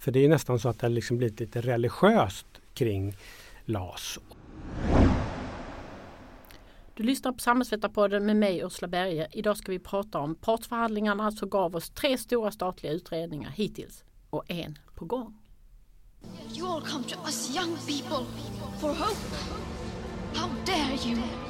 För det är nästan så att det har liksom blivit lite religiöst kring LAS. Du lyssnar på Samhällsvetarpodden med mig Ursula Berge. Idag ska vi prata om partsförhandlingarna som gav oss tre stora statliga utredningar hittills och en på gång. You all come to us young people for hope. How dare you?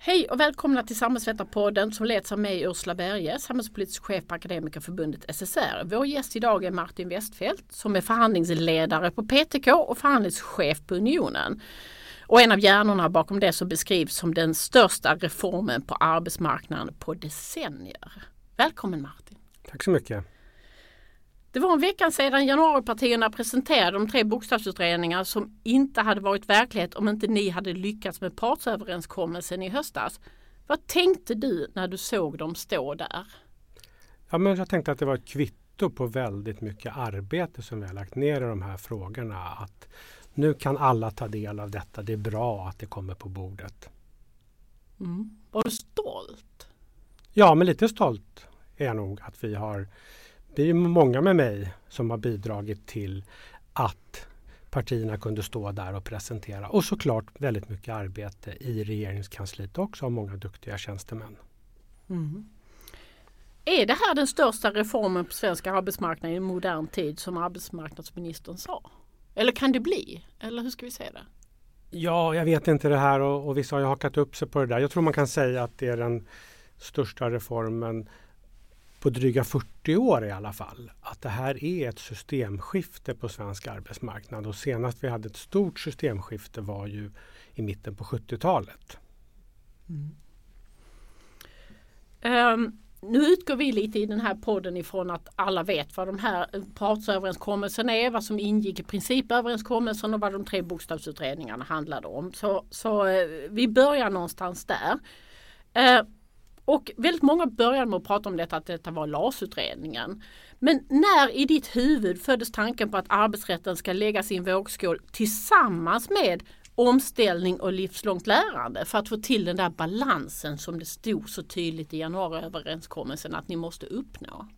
Hej och välkomna till Samhällsvetarpodden som leds av mig Ursula Berge, samhällspolitisk chef på Akademikerförbundet SSR. Vår gäst idag är Martin Westfeldt som är förhandlingsledare på PTK och förhandlingschef på Unionen. Och en av hjärnorna bakom det som beskrivs som den största reformen på arbetsmarknaden på decennier. Välkommen Martin! Tack så mycket! Det var en vecka sedan januaripartierna presenterade de tre bokstavsutredningar som inte hade varit verklighet om inte ni hade lyckats med partsöverenskommelsen i höstas. Vad tänkte du när du såg dem stå där? Ja, men jag tänkte att det var ett kvitto på väldigt mycket arbete som vi har lagt ner i de här frågorna. Att nu kan alla ta del av detta. Det är bra att det kommer på bordet. Mm. Var du stolt? Ja, men lite stolt är jag nog att vi har det är många med mig som har bidragit till att partierna kunde stå där och presentera. Och såklart väldigt mycket arbete i regeringskansliet också av många duktiga tjänstemän. Mm. Är det här den största reformen på svensk arbetsmarknad i modern tid som arbetsmarknadsministern sa? Eller kan det bli? Eller hur ska vi se det? Ja, jag vet inte det här och, och vissa har ju hakat upp sig på det där. Jag tror man kan säga att det är den största reformen på dryga 40 år i alla fall att det här är ett systemskifte på svensk arbetsmarknad och senast vi hade ett stort systemskifte var ju i mitten på 70-talet. Mm. Um, nu utgår vi lite i den här podden ifrån att alla vet vad de här partsöverenskommelserna är, vad som ingick i principöverenskommelsen och vad de tre bokstavsutredningarna handlade om. Så, så uh, vi börjar någonstans där. Uh, och väldigt många började med att prata om detta att detta var LAS-utredningen. Men när i ditt huvud föddes tanken på att arbetsrätten ska läggas i en vågskål tillsammans med omställning och livslångt lärande för att få till den där balansen som det stod så tydligt i januariöverenskommelsen att ni måste uppnå?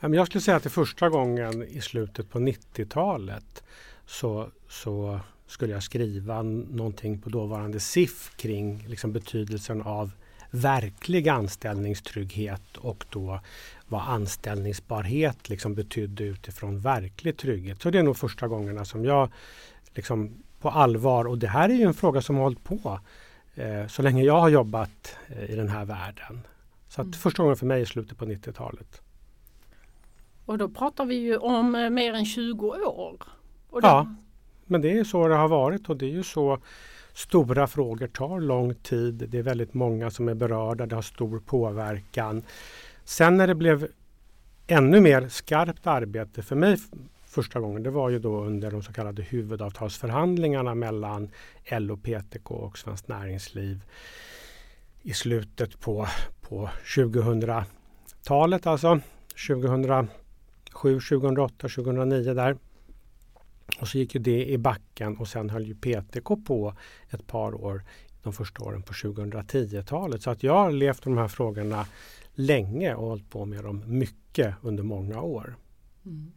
Jag skulle säga att det första gången i slutet på 90-talet så, så skulle jag skriva någonting på dåvarande SIF kring liksom betydelsen av verklig anställningstrygghet och då vad anställningsbarhet liksom betydde utifrån verklig trygghet. Så det är nog första gångerna som jag liksom på allvar, och det här är ju en fråga som har hållit på eh, så länge jag har jobbat eh, i den här världen. Så att mm. första gången för mig är slutet på 90-talet. Och då pratar vi ju om eh, mer än 20 år. Ja, men det är så det har varit och det är ju så Stora frågor tar lång tid. Det är väldigt många som är berörda. Det har stor påverkan. Sen när det blev ännu mer skarpt arbete för mig första gången, det var ju då under de så kallade huvudavtalsförhandlingarna mellan LO, PTK och Svenskt Näringsliv i slutet på, på 2000-talet, alltså 2007, 2008, 2009 där. Och så gick ju det i backen och sen höll ju PTK på ett par år de första åren på 2010-talet. Så att jag har levt med de här frågorna länge och hållit på med dem mycket under många år. Mm.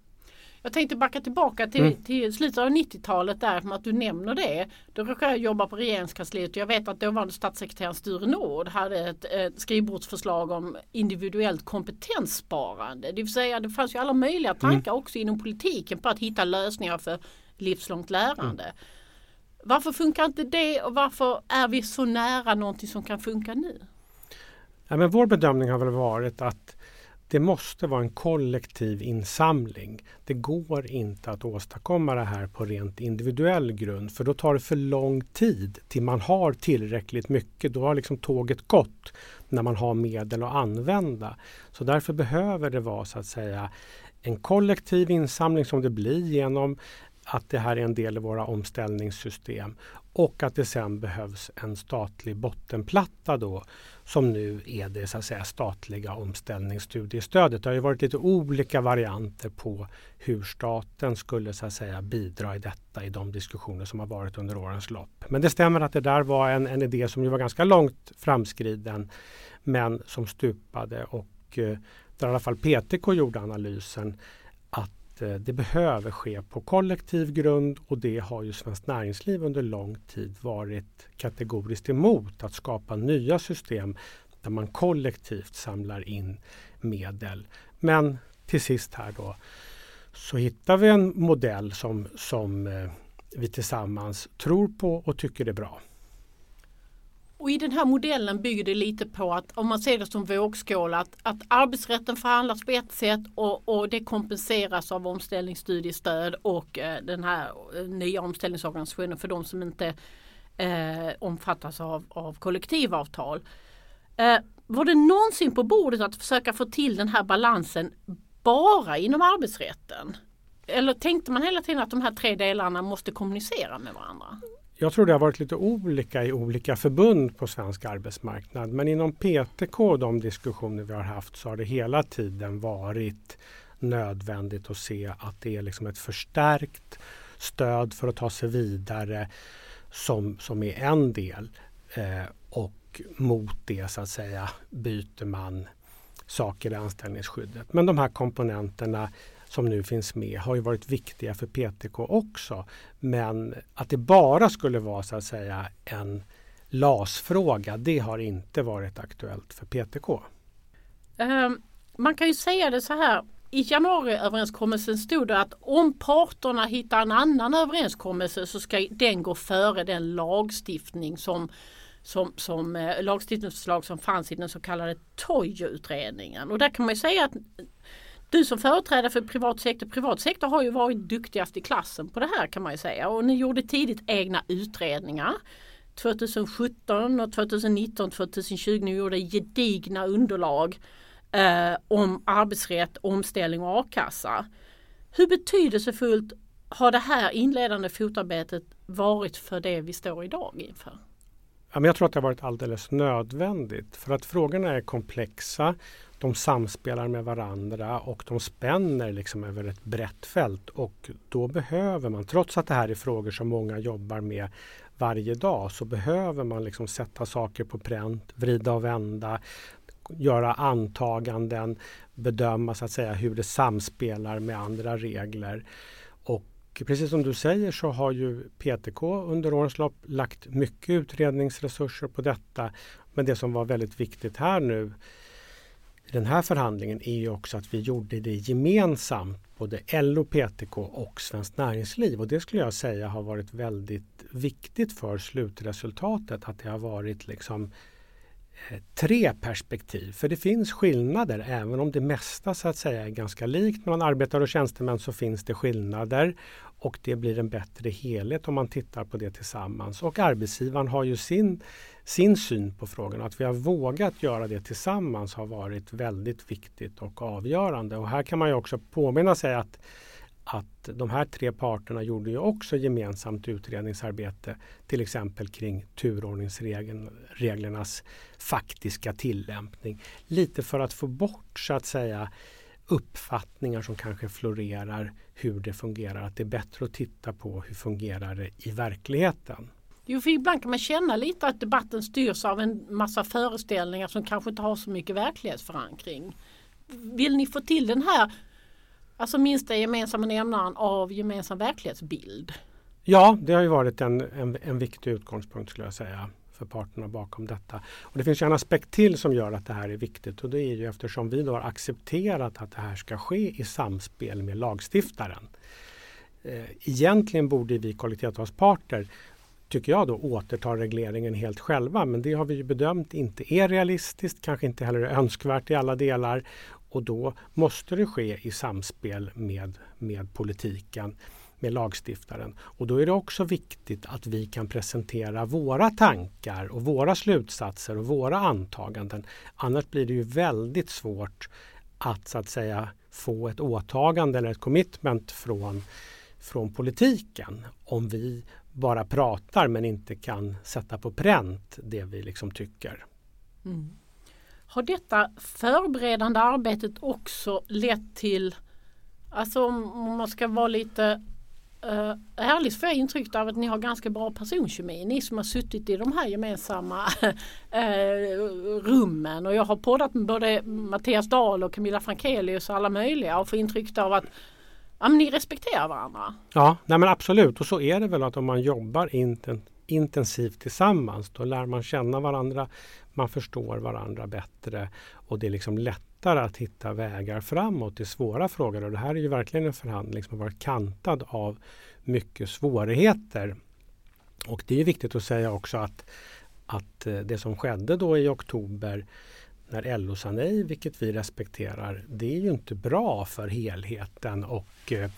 Jag tänkte backa tillbaka till, mm. till slutet av 90-talet där med att du nämner det. Då råkade jag jobba på regeringskansliet och jag vet att dåvarande statssekreteraren Sture Nord hade ett, ett skrivbordsförslag om individuellt kompetenssparande. Det vill säga det fanns ju alla möjliga tankar mm. också inom politiken på att hitta lösningar för livslångt lärande. Mm. Varför funkar inte det och varför är vi så nära någonting som kan funka nu? Ja, men vår bedömning har väl varit att det måste vara en kollektiv insamling. Det går inte att åstadkomma det här på rent individuell grund för då tar det för lång tid till man har tillräckligt mycket. Då har liksom tåget gått när man har medel att använda. Så därför behöver det vara så att säga en kollektiv insamling som det blir genom att det här är en del i våra omställningssystem och att det sen behövs en statlig bottenplatta då som nu är det så att säga, statliga omställningsstudiestödet. Det har ju varit lite olika varianter på hur staten skulle så att säga, bidra i detta i de diskussioner som har varit under årens lopp. Men det stämmer att det där var en, en idé som ju var ganska långt framskriden men som stupade och eh, där i alla fall PTK gjorde analysen att Eh, det behöver ske på kollektiv grund och det har ju Svenskt Näringsliv under lång tid varit kategoriskt emot att skapa nya system där man kollektivt samlar in medel. Men till sist här då så hittar vi en modell som, som eh, vi tillsammans tror på och tycker är bra. Och i den här modellen bygger det lite på att om man ser det som vågskål att, att arbetsrätten förhandlas på ett sätt och, och det kompenseras av omställningsstudiestöd och eh, den här eh, nya omställningsorganisationen för de som inte eh, omfattas av, av kollektivavtal. Eh, var det någonsin på bordet att försöka få till den här balansen bara inom arbetsrätten? Eller tänkte man hela tiden att de här tre delarna måste kommunicera med varandra? Jag tror det har varit lite olika i olika förbund på svensk arbetsmarknad. Men inom PTK och de diskussioner vi har haft så har det hela tiden varit nödvändigt att se att det är liksom ett förstärkt stöd för att ta sig vidare som, som är en del. Eh, och mot det så att säga byter man saker i anställningsskyddet. Men de här komponenterna som nu finns med har ju varit viktiga för PTK också. Men att det bara skulle vara så att säga en LAS-fråga, det har inte varit aktuellt för PTK. Um, ehm, man kan ju säga det så här. I januariöverenskommelsen stod det att om parterna hittar en annan överenskommelse så ska den gå före den lagstiftning som som, som eh, lagstiftningsförslag som fanns i den så kallade Toijo-utredningen. Och där kan man säga att du som företrädare för privat sektor, privat sektor har ju varit duktigast i klassen på det här kan man ju säga och ni gjorde tidigt egna utredningar. 2017 och 2019, 2020 ni gjorde gedigna underlag eh, om arbetsrätt, omställning och a-kassa. Hur betydelsefullt har det här inledande fotarbetet varit för det vi står idag inför? Jag tror att det har varit alldeles nödvändigt för att frågorna är komplexa de samspelar med varandra och de spänner liksom över ett brett fält. Och då behöver man, trots att det här är frågor som många jobbar med varje dag, så behöver man liksom sätta saker på pränt, vrida och vända, göra antaganden, bedöma så att säga hur det samspelar med andra regler. Och precis som du säger så har ju PTK under årens lopp lagt mycket utredningsresurser på detta. Men det som var väldigt viktigt här nu den här förhandlingen är ju också att vi gjorde det gemensamt, både LO, PTK och Svenskt Näringsliv. Och det skulle jag säga har varit väldigt viktigt för slutresultatet. Att det har varit liksom eh, tre perspektiv. För det finns skillnader, även om det mesta så att säga är ganska likt mellan arbetare och tjänstemän så finns det skillnader och det blir en bättre helhet om man tittar på det tillsammans. Och arbetsgivaren har ju sin sin syn på frågan. Att vi har vågat göra det tillsammans har varit väldigt viktigt och avgörande. Och här kan man ju också påminna sig att, att de här tre parterna gjorde ju också gemensamt utredningsarbete till exempel kring turordningsreglernas faktiska tillämpning. Lite för att få bort så att säga uppfattningar som kanske florerar hur det fungerar. Att det är bättre att titta på hur fungerar det i verkligheten. Jo, för ibland kan man känna lite att debatten styrs av en massa föreställningar som kanske inte har så mycket verklighetsförankring. Vill ni få till den här alltså minsta gemensamma nämnaren av gemensam verklighetsbild? Ja, det har ju varit en, en, en viktig utgångspunkt skulle jag säga för parterna bakom detta. Och Det finns en aspekt till som gör att det här är viktigt och det är ju eftersom vi då har accepterat att det här ska ske i samspel med lagstiftaren. Eh, egentligen borde vi kollektivavtalsparter tycker jag då, återtar regleringen helt själva. Men det har vi bedömt inte är realistiskt, kanske inte heller är önskvärt i alla delar. Och då måste det ske i samspel med, med politiken, med lagstiftaren. Och då är det också viktigt att vi kan presentera våra tankar och våra slutsatser och våra antaganden. Annars blir det ju väldigt svårt att så att säga få ett åtagande eller ett commitment från från politiken om vi bara pratar men inte kan sätta på pränt det vi liksom tycker. Mm. Har detta förberedande arbetet också lett till, alltså om man ska vara lite eh, Uh, ärligt får jag intrycket av att ni har ganska bra personkemi. Ni som har suttit i de här gemensamma uh, rummen och jag har poddat med både Mattias Dahl och Camilla Frankelius och alla möjliga och får intrycket av att ja, ni respekterar varandra. Ja, nej men absolut och så är det väl att om man jobbar inten intensivt tillsammans då lär man känna varandra, man förstår varandra bättre och det är liksom lättare att hitta vägar framåt i svåra frågor. Och det här är ju verkligen en förhandling som har varit kantad av mycket svårigheter. Och det är viktigt att säga också att, att eh, det som skedde då i oktober när LO sa nej, vilket vi respekterar, det är ju inte bra för helheten och eh,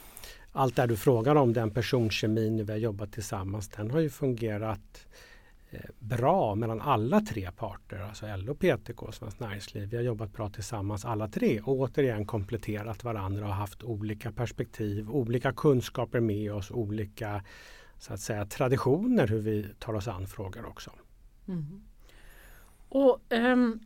allt det du frågar om, den personkemin vi har jobbat tillsammans, den har ju fungerat eh, bra mellan alla tre parter, alltså LO, PTK och Svenskt Näringsliv. Vi har jobbat bra tillsammans alla tre och återigen kompletterat varandra och haft olika perspektiv, olika kunskaper med oss, olika så att säga, traditioner hur vi tar oss an frågor också. Mm. Och um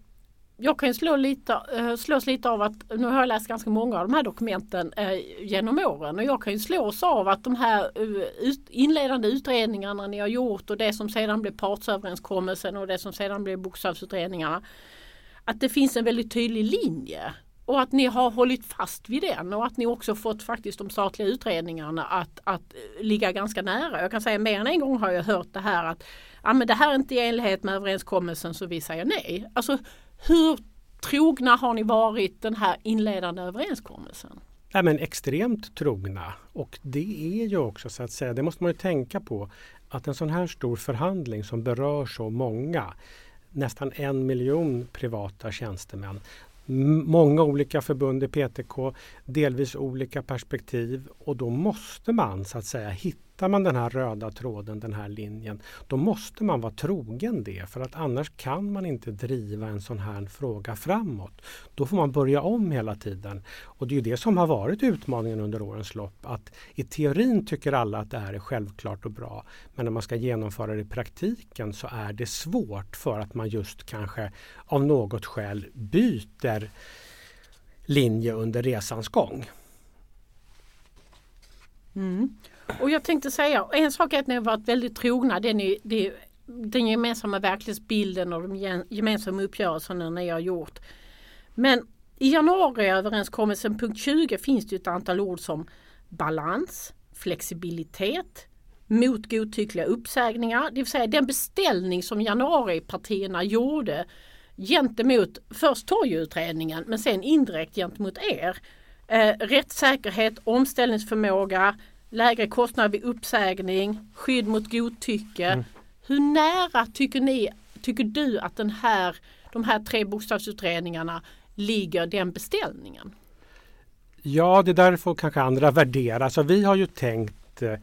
jag kan slå lite, eh, slås lite av att, nu har jag läst ganska många av de här dokumenten eh, genom åren och jag kan ju slås av att de här eh, inledande utredningarna ni har gjort och det som sedan blev partsöverenskommelsen och det som sedan blev bokstavsutredningarna. Att det finns en väldigt tydlig linje och att ni har hållit fast vid den och att ni också fått faktiskt de statliga utredningarna att, att ligga ganska nära. Jag kan säga mer än en gång har jag hört det här att ja, men det här är inte i enlighet med överenskommelsen så vi säger nej. Alltså hur trogna har ni varit den här inledande överenskommelsen? Nej, men extremt trogna och det är ju också så att säga, det måste man ju tänka på, att en sån här stor förhandling som berör så många, nästan en miljon privata tjänstemän, många olika förbund i PTK, delvis olika perspektiv och då måste man så att säga hitta hittar man den här röda tråden, den här linjen, då måste man vara trogen det för att annars kan man inte driva en sån här fråga framåt. Då får man börja om hela tiden. Och det är det som har varit utmaningen under årens lopp. Att I teorin tycker alla att det här är självklart och bra. Men när man ska genomföra det i praktiken så är det svårt för att man just kanske av något skäl byter linje under resans gång. Mm. Och jag tänkte säga, en sak är att ni har varit väldigt trogna den, är, det, den gemensamma verklighetsbilden och de gemensamma uppgörelserna ni har gjort. Men i januariöverenskommelsen punkt 20 finns det ett antal ord som balans, flexibilitet, mot godtyckliga uppsägningar. Det vill säga den beställning som januaripartierna gjorde gentemot först torgutredningen men sen indirekt gentemot er. Eh, rättssäkerhet, omställningsförmåga, lägre kostnader vid uppsägning, skydd mot godtycke. Mm. Hur nära tycker ni, tycker du att den här, de här tre bokstavsutredningarna ligger den beställningen? Ja, det där får kanske andra värdera. Alltså, vi har ju tänkt eh,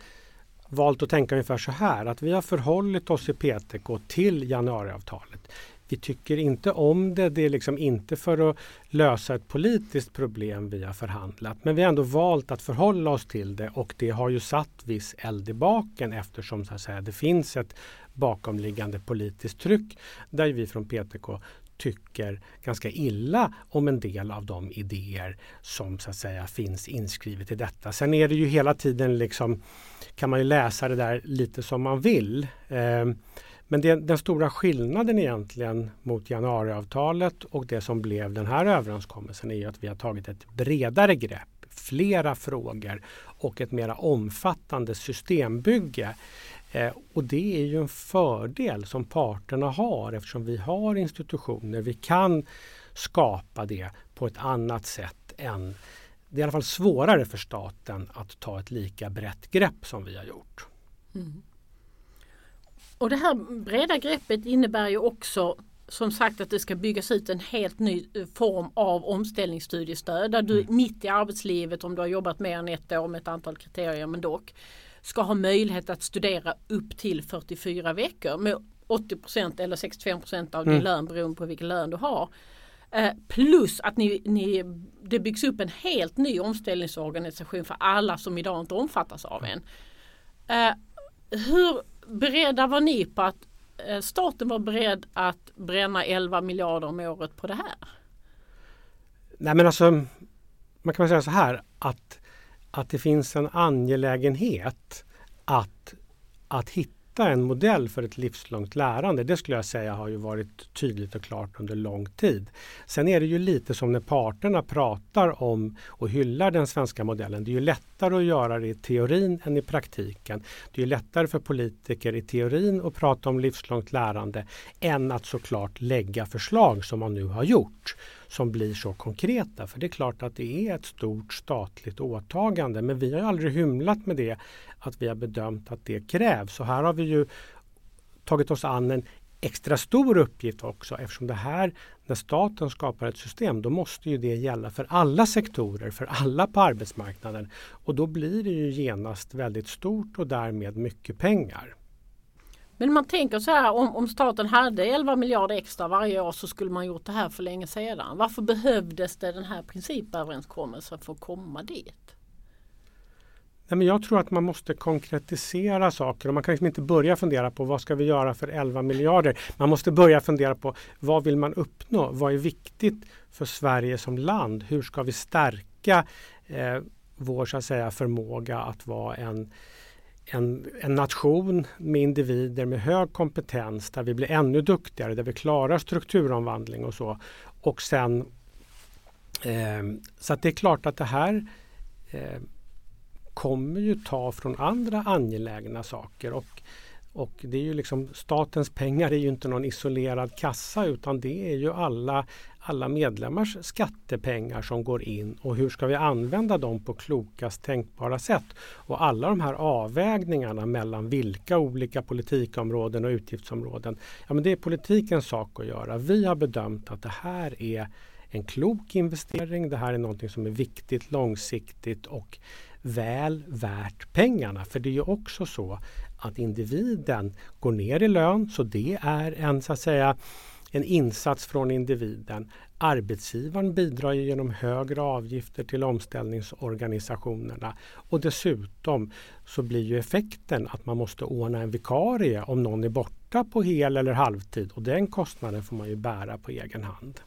valt att tänka ungefär så här att vi har förhållit oss i PTK till januariavtalet. Vi tycker inte om det. Det är liksom inte för att lösa ett politiskt problem vi har förhandlat. Men vi har ändå valt att förhålla oss till det och det har ju satt viss eld i baken eftersom så att säga, det finns ett bakomliggande politiskt tryck där vi från PTK tycker ganska illa om en del av de idéer som så att säga finns inskrivet i detta. Sen är det ju hela tiden liksom kan man ju läsa det där lite som man vill. Eh, men det, den stora skillnaden egentligen mot januariavtalet och det som blev den här överenskommelsen är att vi har tagit ett bredare grepp, flera frågor och ett mera omfattande systembygge. Eh, och det är ju en fördel som parterna har eftersom vi har institutioner. Vi kan skapa det på ett annat sätt än det är i alla fall svårare för staten att ta ett lika brett grepp som vi har gjort. Mm. Och det här breda greppet innebär ju också som sagt att det ska byggas ut en helt ny eh, form av omställningsstudiestöd där du mm. mitt i arbetslivet om du har jobbat mer än ett år med ett antal kriterier men dock ska ha möjlighet att studera upp till 44 veckor med 80% eller 65% av din mm. lön beroende på vilken lön du har. Eh, plus att ni, ni, det byggs upp en helt ny omställningsorganisation för alla som idag inte omfattas av en. Eh, hur beredda var ni på att eh, staten var beredd att bränna 11 miljarder om året på det här? Nej men alltså man kan säga så här att, att det finns en angelägenhet att, att hitta en modell för ett livslångt lärande. Det skulle jag säga har ju varit tydligt och klart under lång tid. Sen är det ju lite som när parterna pratar om och hyllar den svenska modellen. Det är ju lättare att göra det i teorin än i praktiken. Det är lättare för politiker i teorin att prata om livslångt lärande än att såklart lägga förslag som man nu har gjort som blir så konkreta. För det är klart att det är ett stort statligt åtagande men vi har aldrig hymlat med det att vi har bedömt att det krävs. Så här har vi ju tagit oss an en extra stor uppgift också eftersom det här, när staten skapar ett system, då måste ju det gälla för alla sektorer, för alla på arbetsmarknaden. Och då blir det ju genast väldigt stort och därmed mycket pengar. Men man tänker så här om, om staten hade 11 miljarder extra varje år så skulle man gjort det här för länge sedan. Varför behövdes det den här principöverenskommelsen för att komma dit? Nej, men jag tror att man måste konkretisera saker och man kan liksom inte börja fundera på vad ska vi göra för 11 miljarder. Man måste börja fundera på vad vill man uppnå? Vad är viktigt för Sverige som land? Hur ska vi stärka eh, vår så att säga, förmåga att vara en en, en nation med individer med hög kompetens där vi blir ännu duktigare, där vi klarar strukturomvandling och så. Och sen eh, Så att det är klart att det här eh, kommer ju ta från andra angelägna saker. Och, och det är ju liksom statens pengar är ju inte någon isolerad kassa utan det är ju alla alla medlemmars skattepengar som går in och hur ska vi använda dem på klokast tänkbara sätt? Och alla de här avvägningarna mellan vilka olika politikområden och utgiftsområden, ja men det är politikens sak att göra. Vi har bedömt att det här är en klok investering. Det här är någonting som är viktigt långsiktigt och väl värt pengarna. För det är ju också så att individen går ner i lön så det är en så att säga en insats från individen. Arbetsgivaren bidrar genom högre avgifter till omställningsorganisationerna och dessutom så blir ju effekten att man måste ordna en vikarie om någon är borta på hel eller halvtid och den kostnaden får man ju bära på egen hand.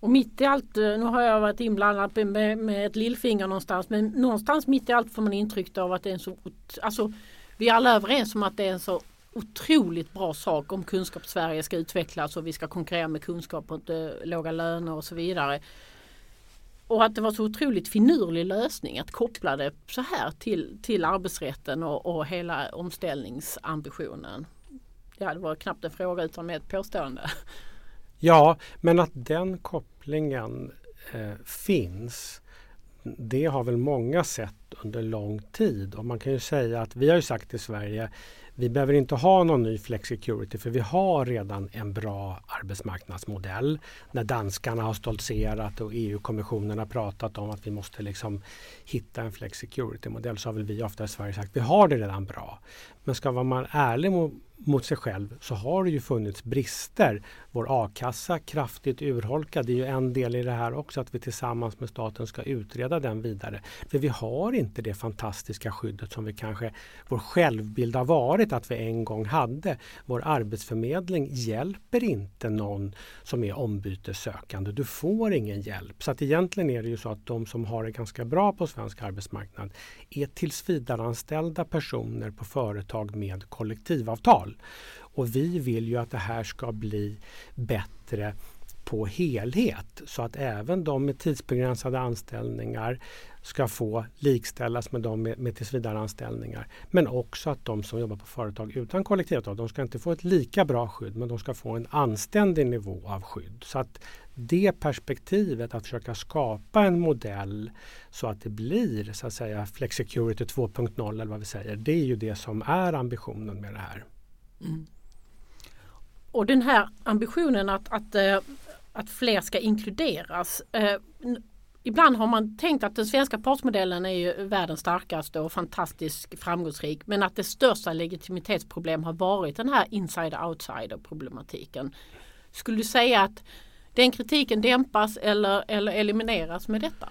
Och mitt i allt, eh, nu har jag varit inblandad med, med ett lillfinger någonstans, men någonstans mitt i allt får man intryck av att det är en så, alltså vi är alla överens om att det är en så otroligt bra sak om kunskap-Sverige ska utvecklas och vi ska konkurrera med kunskap och eh, låga löner och så vidare. Och att det var så otroligt finurlig lösning att koppla det så här till, till arbetsrätten och, och hela omställningsambitionen. Ja, det var knappt en fråga utan med ett påstående. Ja, men att den kopplingen eh, finns det har väl många sett under lång tid och man kan ju säga att vi har ju sagt i Sverige vi behöver inte ha någon ny flexicurity för vi har redan en bra arbetsmarknadsmodell. När danskarna har stoltserat och EU-kommissionen har pratat om att vi måste liksom hitta en flexicurity-modell så har väl vi ofta i Sverige sagt att vi har det redan bra. Men ska man vara ärlig mot sig själv så har det ju funnits brister. Vår a-kassa kraftigt urholkad. Det är ju en del i det här också att vi tillsammans med staten ska utreda den vidare. För vi har inte det fantastiska skyddet som vi kanske vår självbild har varit att vi en gång hade. Vår arbetsförmedling hjälper inte någon som är ombytessökande. Du får ingen hjälp. Så att egentligen är det ju så att de som har det ganska bra på svensk arbetsmarknad är tillsvidareanställda personer på företag med kollektivavtal. Och vi vill ju att det här ska bli bättre på helhet så att även de med tidsbegränsade anställningar ska få likställas med de med, med tillsvidareanställningar. Men också att de som jobbar på företag utan kollektivavtal, de ska inte få ett lika bra skydd men de ska få en anständig nivå av skydd. Så att det perspektivet att försöka skapa en modell så att det blir så att säga Flexicurity 2.0 eller vad vi säger. Det är ju det som är ambitionen med det här. Mm. Och den här ambitionen att, att, eh, att fler ska inkluderas. Eh, ibland har man tänkt att den svenska partsmodellen är ju världens starkaste och fantastiskt framgångsrik. Men att det största legitimitetsproblem har varit den här insider-outsider problematiken. Skulle du säga att den kritiken dämpas eller, eller elimineras med detta?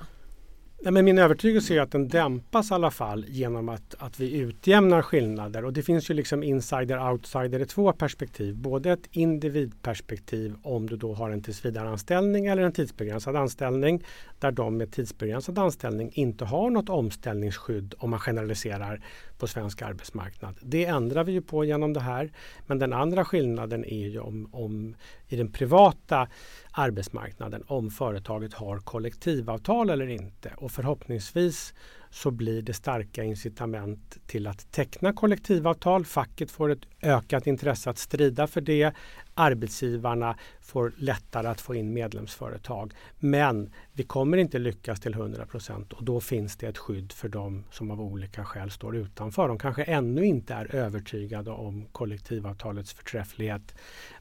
Nej, men min övertygelse är att den dämpas i alla fall genom att, att vi utjämnar skillnader. Och det finns ju liksom insider-outsider i två perspektiv. Både ett individperspektiv om du då har en tillsvidareanställning eller en tidsbegränsad anställning. Där de med tidsbegränsad anställning inte har något omställningsskydd om man generaliserar på svensk arbetsmarknad. Det ändrar vi ju på genom det här. Men den andra skillnaden är ju om, om i den privata arbetsmarknaden om företaget har kollektivavtal eller inte. Och förhoppningsvis så blir det starka incitament till att teckna kollektivavtal. Facket får ett ökat intresse att strida för det. Arbetsgivarna får lättare att få in medlemsföretag. Men vi kommer inte lyckas till 100 procent och då finns det ett skydd för de som av olika skäl står utanför. De kanske ännu inte är övertygade om kollektivavtalets förträfflighet.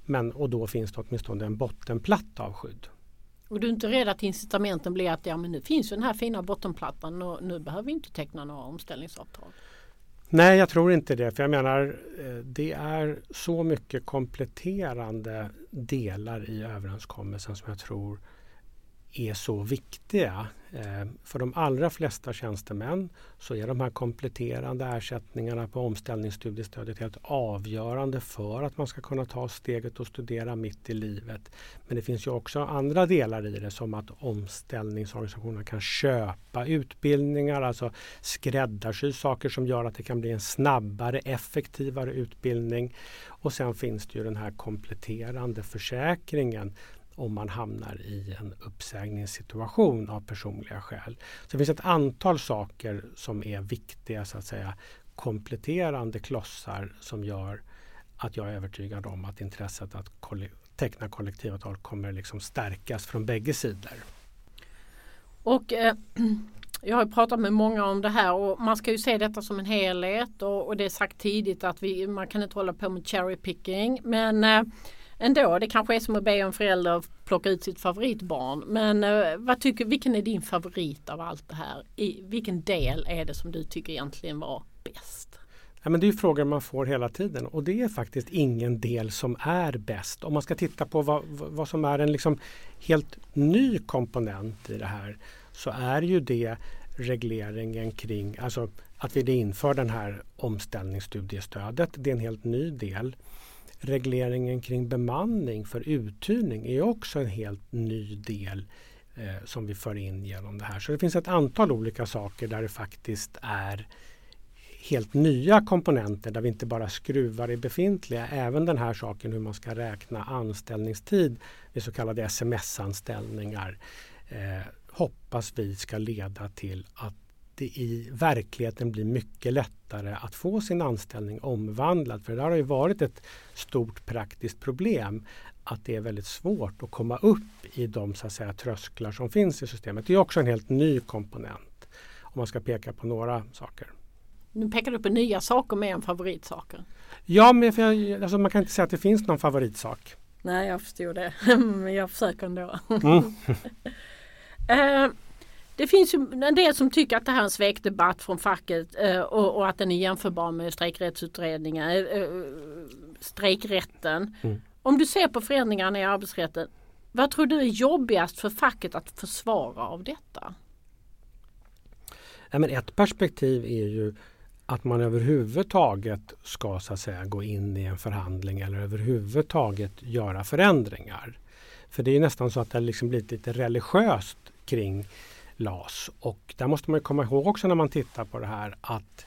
Men, och då finns det åtminstone en bottenplatta av skydd. Och du är inte rädd att incitamenten blir att ja, men nu finns ju den här fina bottenplattan och nu behöver vi inte teckna några omställningsavtal? Nej, jag tror inte det. För jag menar, eh, det är så mycket kompletterande delar i överenskommelsen som jag tror är så viktiga. Eh, för de allra flesta tjänstemän så är de här kompletterande ersättningarna på omställningsstudiestödet helt avgörande för att man ska kunna ta steget och studera mitt i livet. Men det finns ju också andra delar i det som att omställningsorganisationerna kan köpa utbildningar, alltså skräddarsy saker som gör att det kan bli en snabbare, effektivare utbildning. Och sen finns det ju den här kompletterande försäkringen om man hamnar i en uppsägningssituation av personliga skäl. Så det finns ett antal saker som är viktiga så att säga kompletterande klossar som gör att jag är övertygad om att intresset att teckna kollektivavtal kommer liksom stärkas från bägge sidor. Och eh, Jag har pratat med många om det här och man ska ju se detta som en helhet och, och det är sagt tidigt att vi, man kan inte hålla på med cherry picking men eh, ändå. Det kanske är som att be en förälder plocka ut sitt favoritbarn. Men eh, vad tycker, vilken är din favorit av allt det här? I vilken del är det som du tycker egentligen var bäst? Ja, men det är frågor man får hela tiden och det är faktiskt ingen del som är bäst. Om man ska titta på vad, vad som är en liksom helt ny komponent i det här så är ju det regleringen kring, alltså att vi inför den här omställningsstudiestödet. Det är en helt ny del regleringen kring bemanning för uthyrning är också en helt ny del eh, som vi för in genom det här. Så det finns ett antal olika saker där det faktiskt är helt nya komponenter där vi inte bara skruvar i befintliga. Även den här saken hur man ska räkna anställningstid vid så kallade sms-anställningar eh, hoppas vi ska leda till att det i verkligheten blir mycket lättare att få sin anställning omvandlad. För det har ju varit ett stort praktiskt problem att det är väldigt svårt att komma upp i de så att säga, trösklar som finns i systemet. Det är också en helt ny komponent om man ska peka på några saker. Nu pekar du på nya saker mer än favoritsaker. Ja, men jag, alltså man kan inte säga att det finns någon favoritsak. Nej, jag förstår det. men jag försöker ändå. Mm. Det finns ju en del som tycker att det här är en svekdebatt från facket eh, och, och, att den är jämförbar med strejkrättsutredningen, eh, eh, strejkrätten. Mm. Om du ser på förändringarna i arbetsrätten, vad tror du är jobbigast för facket att försvara av detta? Ja, men ett perspektiv är ju att man överhuvudtaget ska så att säga gå in i en förhandling eller överhuvudtaget göra förändringar. För det är nästan så att det liksom blivit lite religiöst kring LAS. Och där måste man komma ihåg också när man tittar på det här att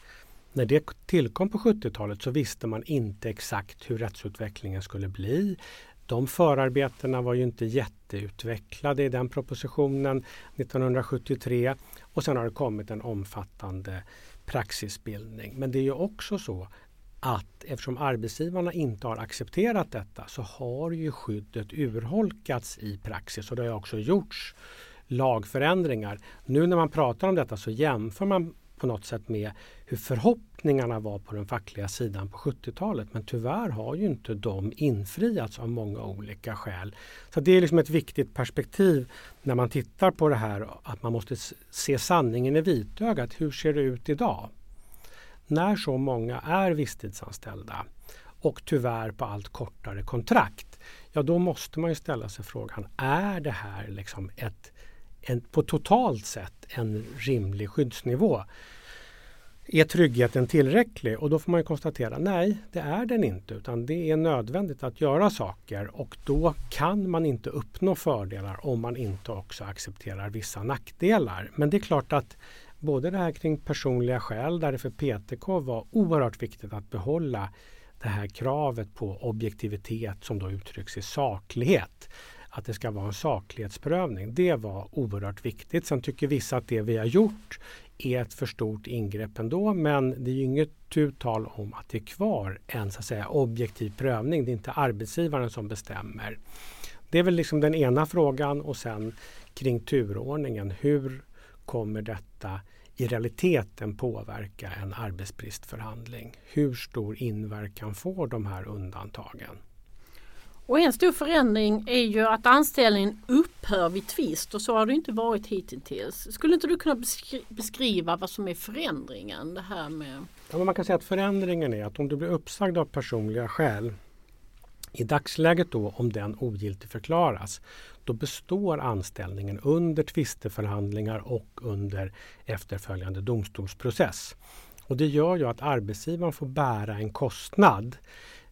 när det tillkom på 70-talet så visste man inte exakt hur rättsutvecklingen skulle bli. De förarbetena var ju inte jätteutvecklade i den propositionen 1973 och sen har det kommit en omfattande praxisbildning. Men det är ju också så att eftersom arbetsgivarna inte har accepterat detta så har ju skyddet urholkats i praxis och det har också gjorts lagförändringar. Nu när man pratar om detta så jämför man på något sätt med hur förhoppningarna var på den fackliga sidan på 70-talet. Men tyvärr har ju inte de infriats av många olika skäl. Så det är liksom ett viktigt perspektiv när man tittar på det här att man måste se sanningen i vitögat. Hur ser det ut idag? När så många är visstidsanställda och tyvärr på allt kortare kontrakt ja då måste man ju ställa sig frågan, är det här liksom ett, en, på totalt sett en rimlig skyddsnivå? Är tryggheten tillräcklig? Och då får man konstatera nej, det är den inte utan det är nödvändigt att göra saker och då kan man inte uppnå fördelar om man inte också accepterar vissa nackdelar. Men det är klart att både det här kring personliga skäl där det för PTK var oerhört viktigt att behålla det här kravet på objektivitet som då uttrycks i saklighet. Att det ska vara en saklighetsprövning. Det var oerhört viktigt. Sen tycker vissa att det vi har gjort är ett för stort ingrepp ändå men det är ju inget tu tal om att det är kvar en så att säga, objektiv prövning. Det är inte arbetsgivaren som bestämmer. Det är väl liksom den ena frågan och sen kring turordningen. Hur kommer detta i realiteten påverka en arbetsbristförhandling? Hur stor inverkan får de här undantagen? Och en stor förändring är ju att anställningen upphör vid tvist och så har det inte varit hittills. Skulle inte du kunna beskriva vad som är förändringen? Det här med... Ja, man kan säga att förändringen är att om du blir uppsagd av personliga skäl i dagsläget då om den ogiltig förklaras då består anställningen under tvisteförhandlingar och under efterföljande domstolsprocess. Och det gör ju att arbetsgivaren får bära en kostnad.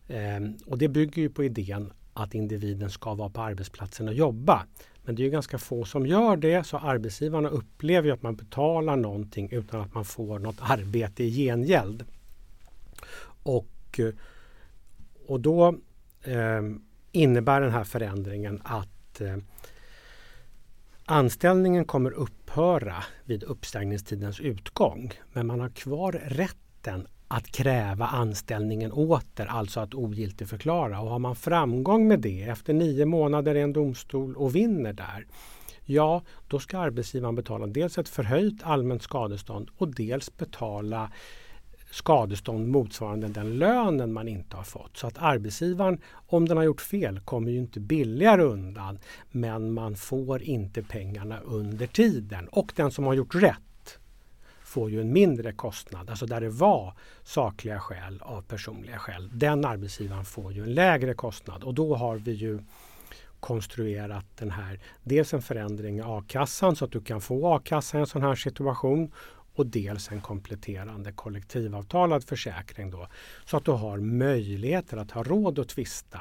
Ehm, och det bygger ju på idén att individen ska vara på arbetsplatsen och jobba. Men det är ganska få som gör det så arbetsgivarna upplever att man betalar någonting utan att man får något arbete i gengäld. Och, eh, och då eh, innebär den här förändringen att eh, anställningen kommer upphöra vid uppsägningstidens utgång. Men man har kvar rätten att kräva anställningen åter, alltså att ogiltigförklara. Och har man framgång med det efter nio månader i en domstol och vinner där, ja, då ska arbetsgivaren betala dels ett förhöjt allmänt skadestånd och dels betala skadestånd motsvarande den lönen man inte har fått. Så att arbetsgivaren, om den har gjort fel, kommer ju inte billigare undan. Men man får inte pengarna under tiden. Och den som har gjort rätt får ju en mindre kostnad, alltså där det var sakliga skäl av personliga skäl. Den arbetsgivaren får ju en lägre kostnad och då har vi ju konstruerat den här, dels en förändring i a-kassan så att du kan få a-kassa i en sån här situation och dels en kompletterande kollektivavtalad försäkring då, så att du har möjligheter att ha råd att tvista.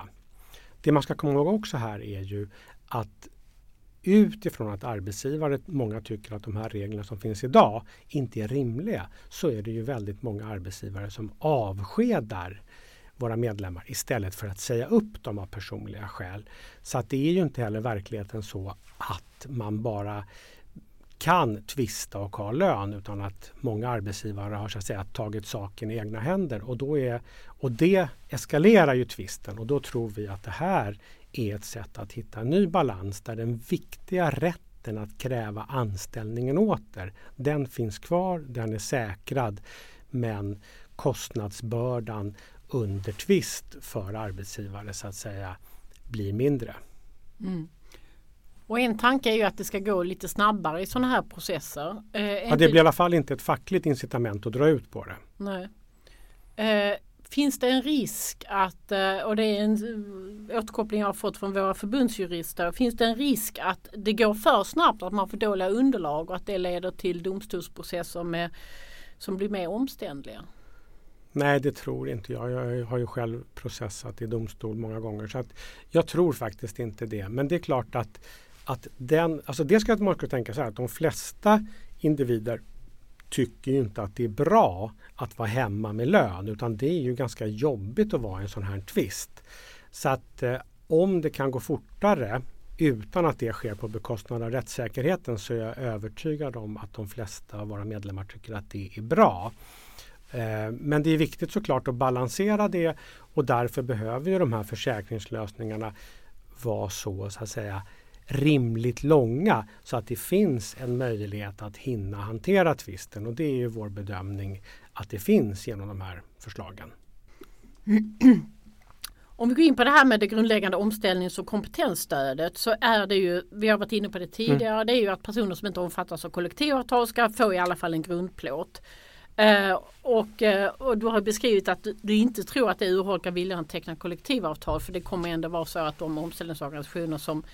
Det man ska komma ihåg också här är ju att utifrån att arbetsgivare, många tycker att de här reglerna som finns idag inte är rimliga, så är det ju väldigt många arbetsgivare som avskedar våra medlemmar istället för att säga upp dem av personliga skäl. Så att det är ju inte heller verkligheten så att man bara kan tvista och ha lön utan att många arbetsgivare har så att säga, tagit saken i egna händer. Och, då är, och det eskalerar ju tvisten och då tror vi att det här är ett sätt att hitta en ny balans där den viktiga rätten att kräva anställningen åter, den finns kvar, den är säkrad. Men kostnadsbördan under tvist för arbetsgivare så att säga blir mindre. Mm. Och en tanke är ju att det ska gå lite snabbare i sådana här processer. Eh, ja, det blir i alla fall inte ett fackligt incitament att dra ut på det. Nej. Eh, finns det en risk att, eh, och det är en eh, återkoppling jag har fått från våra förbundsjurister, finns det en risk att det går för snabbt, att man får dåliga underlag och att det leder till domstolsprocesser med, som blir mer omständliga? Nej, det tror inte jag. Jag har ju själv processat i domstol många gånger. så att Jag tror faktiskt inte det. Men det är klart att att den, alltså det ska man tänka så här att de flesta individer tycker ju inte att det är bra att vara hemma med lön utan det är ju ganska jobbigt att vara i en sån här tvist. Så att eh, om det kan gå fortare utan att det sker på bekostnad av rättssäkerheten så är jag övertygad om att de flesta av våra medlemmar tycker att det är bra. Eh, men det är viktigt såklart att balansera det och därför behöver ju de här försäkringslösningarna vara så, så att säga rimligt långa så att det finns en möjlighet att hinna hantera tvisten och det är ju vår bedömning att det finns genom de här förslagen. Om vi går in på det här med det grundläggande omställnings och kompetensstödet så är det ju, vi har varit inne på det tidigare, mm. det är ju att personer som inte omfattas av kollektivavtal ska få i alla fall en grundplåt. Eh, och, eh, och du har beskrivit att du, du inte tror att det urholkar viljan att teckna kollektivavtal för det kommer ändå vara så att de omställningsorganisationer som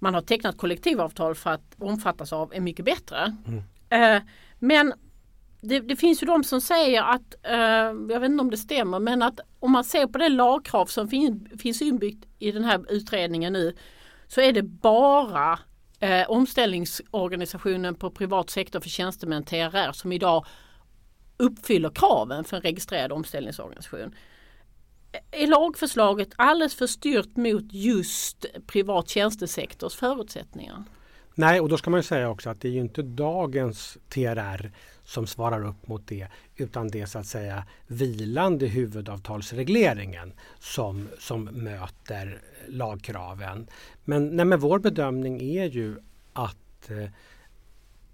man har tecknat kollektivavtal för att omfattas av är mycket bättre. Eh, men det, det, finns ju de som säger att, eh, jag vet inte om det stämmer, men att om man ser på det lagkrav som fin, finns inbyggt i den här utredningen nu så är det bara eh, omställningsorganisationen på privat sektor för tjänstemän, TRR, som idag uppfyller kraven för en registrerad omställningsorganisation. Är lagförslaget alldeles för styrt mot just privat tjänstesektors förutsättningar? Nej, och då ska man säga också att det är ju inte dagens TRR som svarar upp mot det utan det är så att säga vilande huvudavtalsregleringen som, som möter lagkraven. Men, nej, men vår bedömning är ju att eh,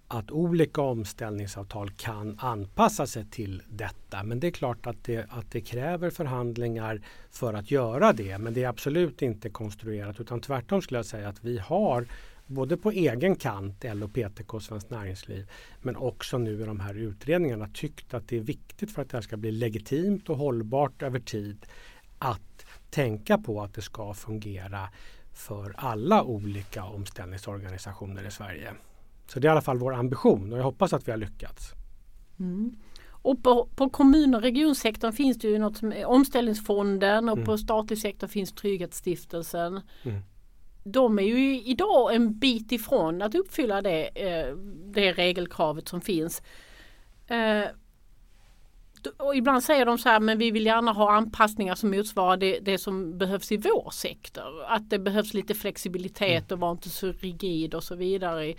att olika omställningsavtal kan anpassa sig till detta. Men det är klart att det, att det kräver förhandlingar för att göra det. Men det är absolut inte konstruerat utan tvärtom skulle jag säga att vi har både på egen kant, LO, PTK, Svenskt Näringsliv, men också nu i de här utredningarna tyckt att det är viktigt för att det här ska bli legitimt och hållbart över tid att tänka på att det ska fungera för alla olika omställningsorganisationer i Sverige. Så det är i alla fall vår ambition och jag hoppas att vi har lyckats. Mm. Och på, på kommun och regionsektorn finns det ju något som är omställningsfonden och mm. på statlig sektor finns Trygghetsstiftelsen. Mm. De är ju idag en bit ifrån att uppfylla det, eh, det regelkravet som finns. Eh, och ibland säger de så här, men vi vill gärna ha anpassningar som motsvarar det, det som behövs i vår sektor. Att det behövs lite flexibilitet mm. och vara inte så rigid och så vidare.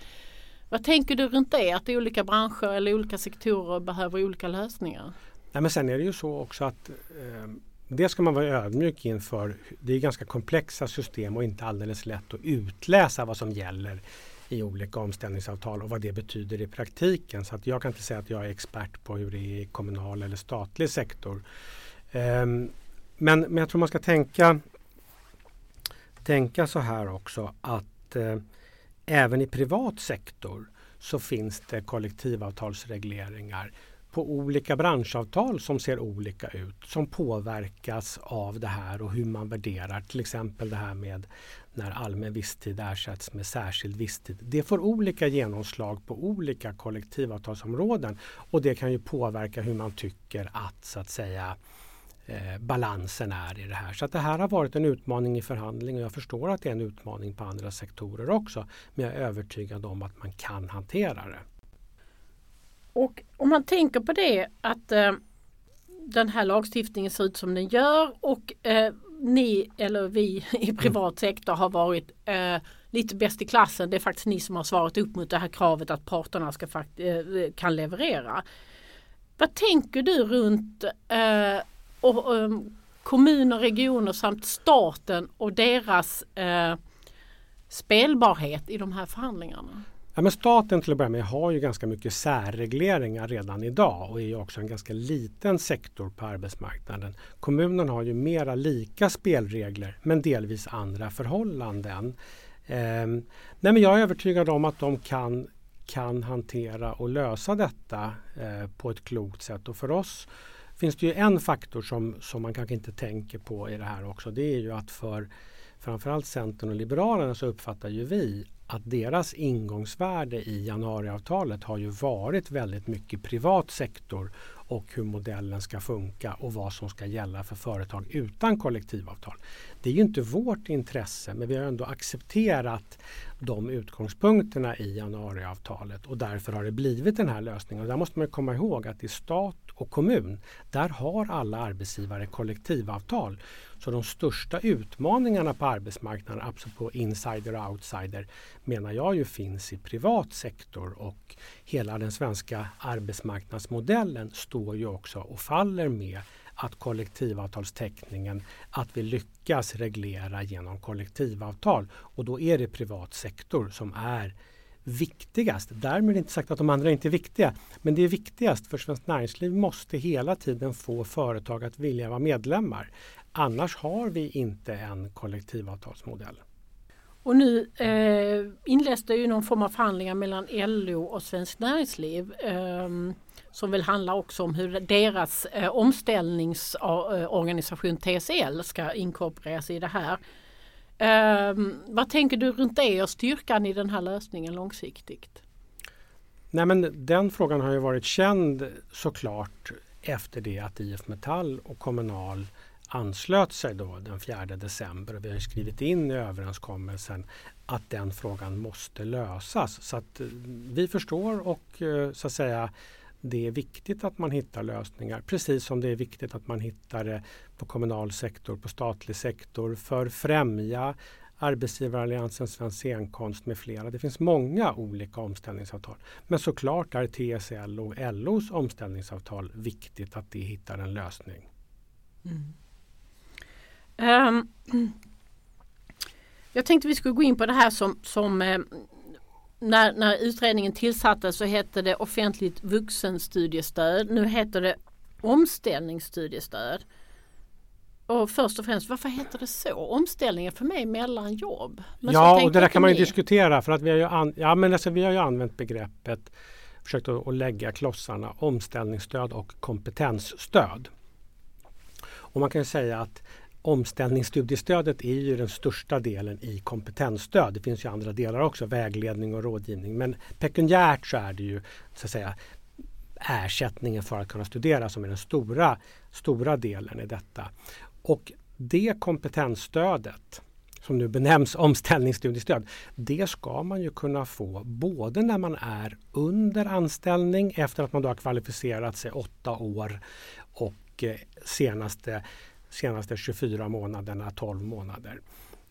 Vad tänker du runt det? Att olika branscher eller olika sektorer behöver olika lösningar? Nej, men sen är det ju så också att eh, det ska man vara ödmjuk inför. Det är ganska komplexa system och inte alldeles lätt att utläsa vad som gäller i olika omställningsavtal och vad det betyder i praktiken. Så att jag kan inte säga att jag är expert på hur det är i kommunal eller statlig sektor. Eh, men, men jag tror man ska tänka, tänka så här också att eh, även i privat sektor så finns det kollektivavtalsregleringar på olika branschavtal som ser olika ut som påverkas av det här och hur man värderar till exempel det här med när allmän visstid ersätts med särskild visstid. Det får olika genomslag på olika kollektivavtalsområden och det kan ju påverka hur man tycker att så att säga eh, balansen är i det här. Så att det här har varit en utmaning i förhandling och jag förstår att det är en utmaning på andra sektorer också. Men jag är övertygad om att man kan hantera det. Och om man tänker på det att eh, den här lagstiftningen ser ut som den gör och eh, ni eller vi i privat sektor har varit eh, lite bäst i klassen. Det är faktiskt ni som har svarat upp mot det här kravet att parterna ska fakt eh, kan leverera. Vad tänker du runt eh, och, um, kommuner, regioner samt staten och deras eh, spelbarhet i de här förhandlingarna? Ja, men staten till att börja med har ju ganska mycket särregleringar redan idag och är också en ganska liten sektor på arbetsmarknaden. Kommunen har ju mera lika spelregler men delvis andra förhållanden. Eh, nej men jag är övertygad om att de kan, kan hantera och lösa detta eh, på ett klokt sätt och för oss finns det ju en faktor som, som man kanske inte tänker på i det här också. Det är ju att för framförallt Centern och Liberalerna så uppfattar ju vi att deras ingångsvärde i januariavtalet har ju varit väldigt mycket privat sektor och hur modellen ska funka och vad som ska gälla för företag utan kollektivavtal. Det är ju inte vårt intresse men vi har ändå accepterat de utgångspunkterna i januariavtalet och därför har det blivit den här lösningen. Och där måste man komma ihåg att i stat och kommun, där har alla arbetsgivare kollektivavtal. Så de största utmaningarna på arbetsmarknaden, på insider och outsider, menar jag ju finns i privat sektor och hela den svenska arbetsmarknadsmodellen står ju också och faller med att kollektivavtalsteckningen, att vi lyckas reglera genom kollektivavtal. Och då är det privat sektor som är viktigast. Därmed inte sagt att de andra inte är viktiga. Men det är viktigast för Svenskt Näringsliv måste hela tiden få företag att vilja vara medlemmar. Annars har vi inte en kollektivavtalsmodell. Och nu eh, inleds det ju någon form av förhandlingar mellan LO och Svenskt Näringsliv. Eh, som väl handlar också om hur deras eh, omställningsorganisation eh, TSL ska inkorporeras i det här. Um, vad tänker du runt det och styrkan i den här lösningen långsiktigt? Nej, men den frågan har ju varit känd såklart efter det att IF Metall och Kommunal anslöt sig då den 4 december och vi har skrivit in i överenskommelsen att den frågan måste lösas. Så att eh, vi förstår och eh, så att säga det är viktigt att man hittar lösningar precis som det är viktigt att man hittar det på kommunal sektor, på statlig sektor för att främja Arbetsgivaralliansen, Svensk scenkonst med flera. Det finns många olika omställningsavtal. Men såklart är TSL och LOs omställningsavtal viktigt att det hittar en lösning. Mm. Um, jag tänkte vi skulle gå in på det här som, som ehm, när, när utredningen tillsattes så hette det offentligt vuxenstudiestöd. Nu heter det omställningsstudiestöd. Och först och främst, varför heter det så? Omställningen för mig mellan jobb. Men ja, och det där kan man ju diskutera för att vi har ju, an, ja, men alltså, vi har ju använt begreppet, försökt att, att lägga klossarna omställningsstöd och kompetensstöd. Och man kan säga att omställningsstudiestödet är ju den största delen i kompetensstöd. Det finns ju andra delar också, vägledning och rådgivning. Men pekuniärt så är det ju så att säga ersättningen för att kunna studera som är den stora, stora delen i detta. Och det kompetensstödet som nu benämns omställningsstudiestöd, det ska man ju kunna få både när man är under anställning efter att man då har kvalificerat sig åtta år och eh, senaste, senaste 24 månaderna, 12 månader.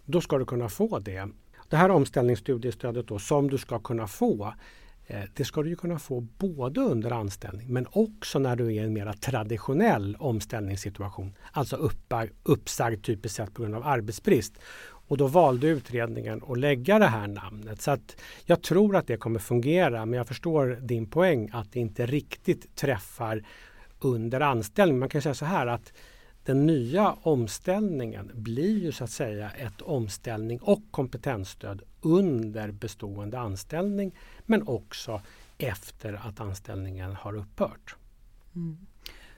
Då ska du kunna få det. Det här omställningsstudiestödet då, som du ska kunna få eh, det ska du kunna få både under anställning men också när du är i en mer traditionell omställningssituation. Alltså uppsagd typiskt sett på grund av arbetsbrist. Och då valde utredningen att lägga det här namnet. Så att jag tror att det kommer fungera men jag förstår din poäng att det inte riktigt träffar under anställning. Man kan säga så här att den nya omställningen blir ju så att säga ett omställning och kompetensstöd under bestående anställning men också efter att anställningen har upphört. Mm.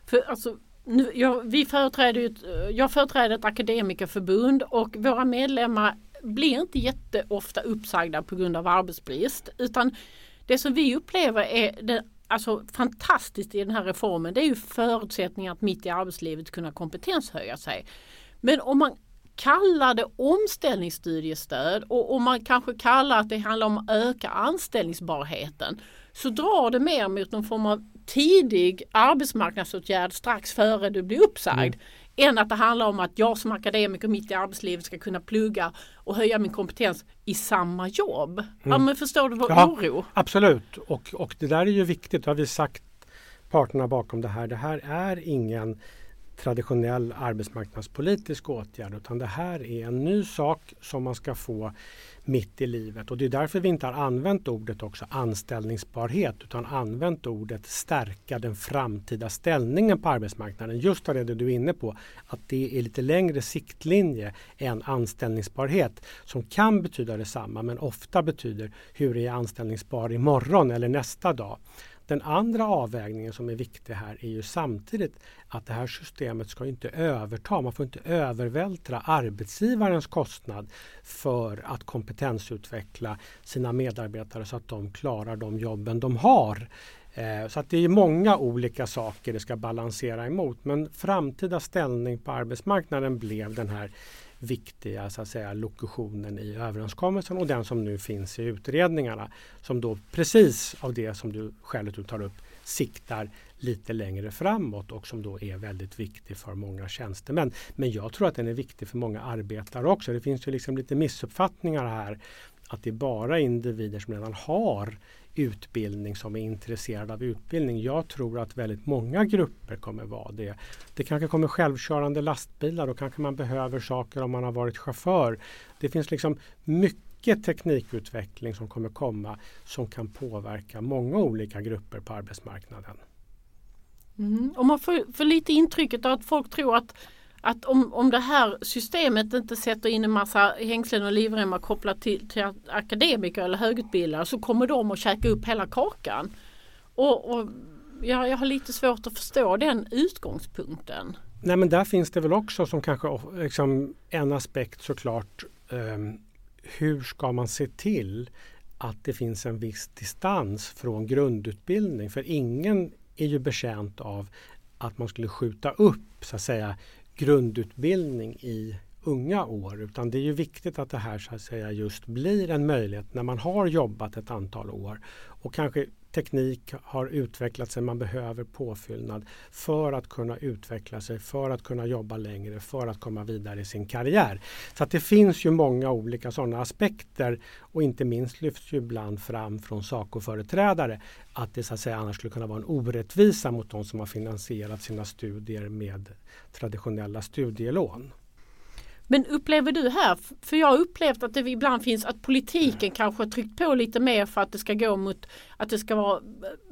För alltså, nu, jag, vi företräder ett, jag företräder ett akademikerförbund och våra medlemmar blir inte jätteofta uppsagda på grund av arbetsbrist utan det som vi upplever är den alltså, fantastiskt i den här reformen det är ju förutsättningar att mitt i arbetslivet kunna kompetenshöja sig. Men om man kallar det omställningsstudiestöd och om man kanske kallar att det handlar om att öka anställningsbarheten så drar det mer mot någon form av tidig arbetsmarknadsåtgärd strax före du blir uppsagd. Mm. Än att det handlar om att jag som akademiker mitt i arbetslivet ska kunna plugga och höja min kompetens i samma jobb. Mm. Ja, men förstår du vår ja, oro? Absolut och, och det där är ju viktigt. Det har vi sagt parterna bakom det här. Det här är ingen traditionell arbetsmarknadspolitisk åtgärd utan det här är en ny sak som man ska få mitt i livet. Och det är därför vi inte har använt ordet också anställningsbarhet utan använt ordet stärka den framtida ställningen på arbetsmarknaden. Just av det du är inne på, att det är lite längre siktlinje än anställningsbarhet som kan betyda detsamma men ofta betyder hur är jag anställningsbar imorgon eller nästa dag. Den andra avvägningen som är viktig här är ju samtidigt att det här systemet ska inte överta, man får inte övervältra arbetsgivarens kostnad för att kompetensutveckla sina medarbetare så att de klarar de jobben de har. Eh, så att det är många olika saker det ska balansera emot. Men framtida ställning på arbetsmarknaden blev den här viktiga så att säga, lokutionen i överenskommelsen och den som nu finns i utredningarna. Som då precis av det som du själv tar upp siktar lite längre framåt och som då är väldigt viktig för många tjänstemän. Men jag tror att den är viktig för många arbetare också. Det finns ju liksom lite missuppfattningar här att det är bara individer som redan har utbildning som är intresserade av utbildning. Jag tror att väldigt många grupper kommer vara det. Det kanske kommer självkörande lastbilar och kanske man behöver saker om man har varit chaufför. Det finns liksom mycket teknikutveckling som kommer komma som kan påverka många olika grupper på arbetsmarknaden. Mm. Och man får, får lite intrycket av att folk tror att att om, om det här systemet inte sätter in en massa hängslen och livremmar kopplat till, till akademiker eller högutbildade så kommer de att käka upp hela kakan. Och, och jag, jag har lite svårt att förstå den utgångspunkten. Nej men där finns det väl också som kanske liksom, en aspekt såklart. Eh, hur ska man se till att det finns en viss distans från grundutbildning? För ingen är ju betjänt av att man skulle skjuta upp så att säga grundutbildning i unga år. Utan det är ju viktigt att det här så att säga just blir en möjlighet när man har jobbat ett antal år. Och kanske teknik har utvecklat sig, man behöver påfyllnad för att kunna utveckla sig, för att kunna jobba längre, för att komma vidare i sin karriär. Så att det finns ju många olika sådana aspekter och inte minst lyfts ju ibland fram från SACO-företrädare att det så att säga annars skulle kunna vara en orättvisa mot de som har finansierat sina studier med traditionella studielån. Men upplever du här, för jag har upplevt att det ibland finns att politiken kanske har tryckt på lite mer för att det ska gå mot att det ska vara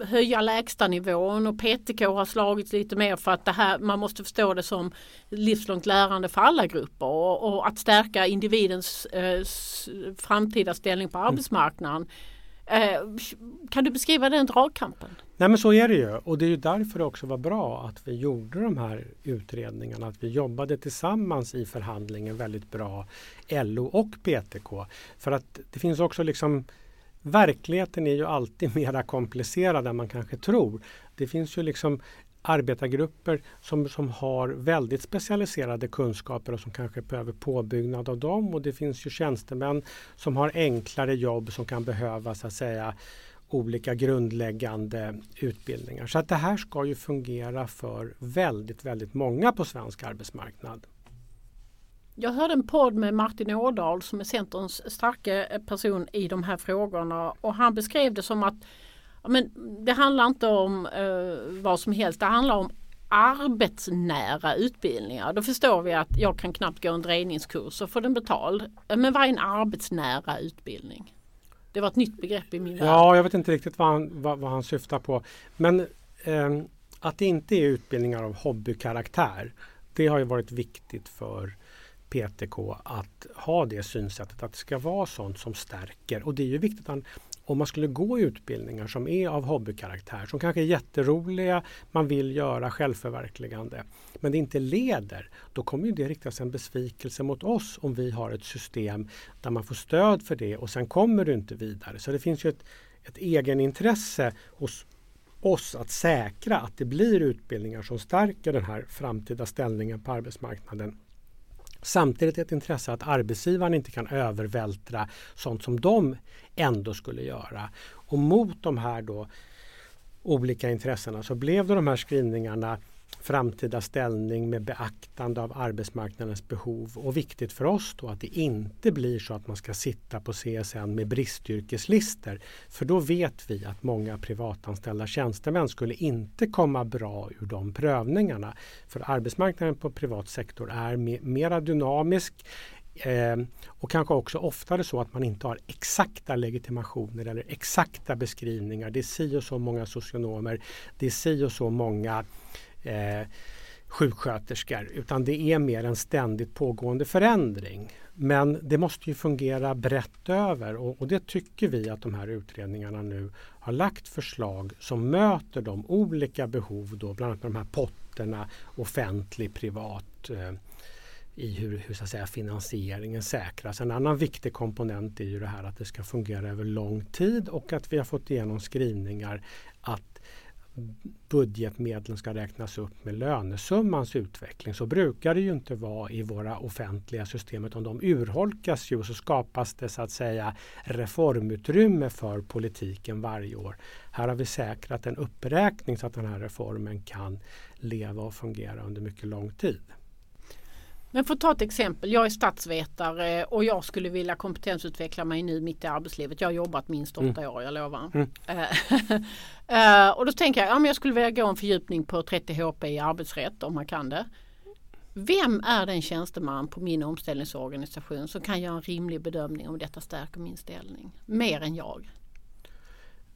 höja lägstanivån och PTK har slagits lite mer för att det här, man måste förstå det som livslångt lärande för alla grupper och, och att stärka individens eh, framtida ställning på arbetsmarknaden. Eh, kan du beskriva den dragkampen? Nej men så är det ju och det är ju därför det också var bra att vi gjorde de här utredningarna. Att vi jobbade tillsammans i förhandlingen väldigt bra LO och PTK. För att det finns också liksom Verkligheten är ju alltid mera komplicerad än man kanske tror. Det finns ju liksom arbetargrupper som, som har väldigt specialiserade kunskaper och som kanske behöver påbyggnad av dem. Och det finns ju tjänstemän som har enklare jobb som kan behöva så att säga olika grundläggande utbildningar. Så att det här ska ju fungera för väldigt, väldigt många på svensk arbetsmarknad. Jag hörde en podd med Martin Ådahl som är Centerns starka person i de här frågorna och han beskrev det som att men det handlar inte om eh, vad som helst. Det handlar om arbetsnära utbildningar. Då förstår vi att jag kan knappt gå en drejningskurs och få den betald. Men vad är en arbetsnära utbildning? Det var ett nytt begrepp i min värld. Ja, jag vet inte riktigt vad han, vad, vad han syftar på. Men eh, att det inte är utbildningar av hobbykaraktär. Det har ju varit viktigt för PTK att ha det synsättet att det ska vara sånt som stärker. Och det är ju viktigt att om man skulle gå utbildningar som är av hobbykaraktär, som kanske är jätteroliga, man vill göra självförverkligande, men det inte leder, då kommer det riktas en besvikelse mot oss om vi har ett system där man får stöd för det och sen kommer du inte vidare. Så det finns ju ett, ett egenintresse hos oss att säkra att det blir utbildningar som stärker den här framtida ställningen på arbetsmarknaden Samtidigt ett intresse att arbetsgivaren inte kan övervältra sånt som de ändå skulle göra. Och mot de här då olika intressena så blev det de här skrivningarna framtida ställning med beaktande av arbetsmarknadens behov och viktigt för oss då att det inte blir så att man ska sitta på CSN med bristyrkeslister. För då vet vi att många privatanställda tjänstemän skulle inte komma bra ur de prövningarna. För arbetsmarknaden på privat sektor är mera dynamisk Eh, och kanske också oftare så att man inte har exakta legitimationer eller exakta beskrivningar. Det är si och så många socionomer, det är si och så många eh, sjuksköterskor utan det är mer en ständigt pågående förändring. Men det måste ju fungera brett över och, och, det tycker vi att de här utredningarna nu har lagt förslag som möter de olika behov då, bland annat med de här potterna offentlig, privat eh, i hur, hur så att säga, finansieringen säkras. En annan viktig komponent är ju det här att det ska fungera över lång tid och att vi har fått igenom skrivningar att budgetmedlen ska räknas upp med lönesummans utveckling. Så brukar det ju inte vara i våra offentliga system utan de urholkas ju och så skapas det så att säga reformutrymme för politiken varje år. Här har vi säkrat en uppräkning så att den här reformen kan leva och fungera under mycket lång tid. Men för att ta ett exempel. Jag är statsvetare och jag skulle vilja kompetensutveckla mig nu mitt i arbetslivet. Jag har jobbat minst åtta mm. år, jag lovar. Mm. uh, och då tänker jag, ja, men jag skulle vilja gå en fördjupning på 30 HP i arbetsrätt om man kan det. Vem är den tjänsteman på min omställningsorganisation som kan göra en rimlig bedömning om detta stärker min ställning? Mer än jag.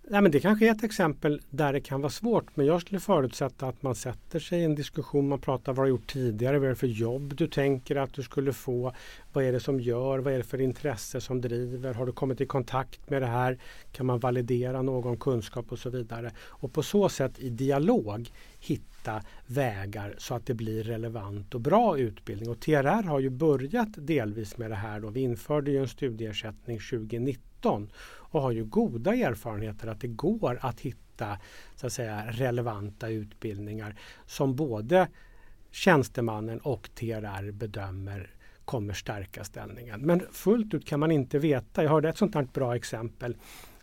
Nej, men det kanske är ett exempel där det kan vara svårt men jag skulle förutsätta att man sätter sig i en diskussion, man pratar vad du har gjort tidigare, vad är det för jobb du tänker att du skulle få, vad är det som gör, vad är det för intresse som driver, har du kommit i kontakt med det här, kan man validera någon kunskap och så vidare. Och på så sätt i dialog hitta vägar så att det blir relevant och bra utbildning. Och TRR har ju börjat delvis med det här. Då. Vi införde ju en studieersättning 2019 och har ju goda erfarenheter att det går att hitta så att säga, relevanta utbildningar som både tjänstemannen och TRR bedömer kommer stärka ställningen. Men fullt ut kan man inte veta. Jag hörde ett sånt här bra exempel.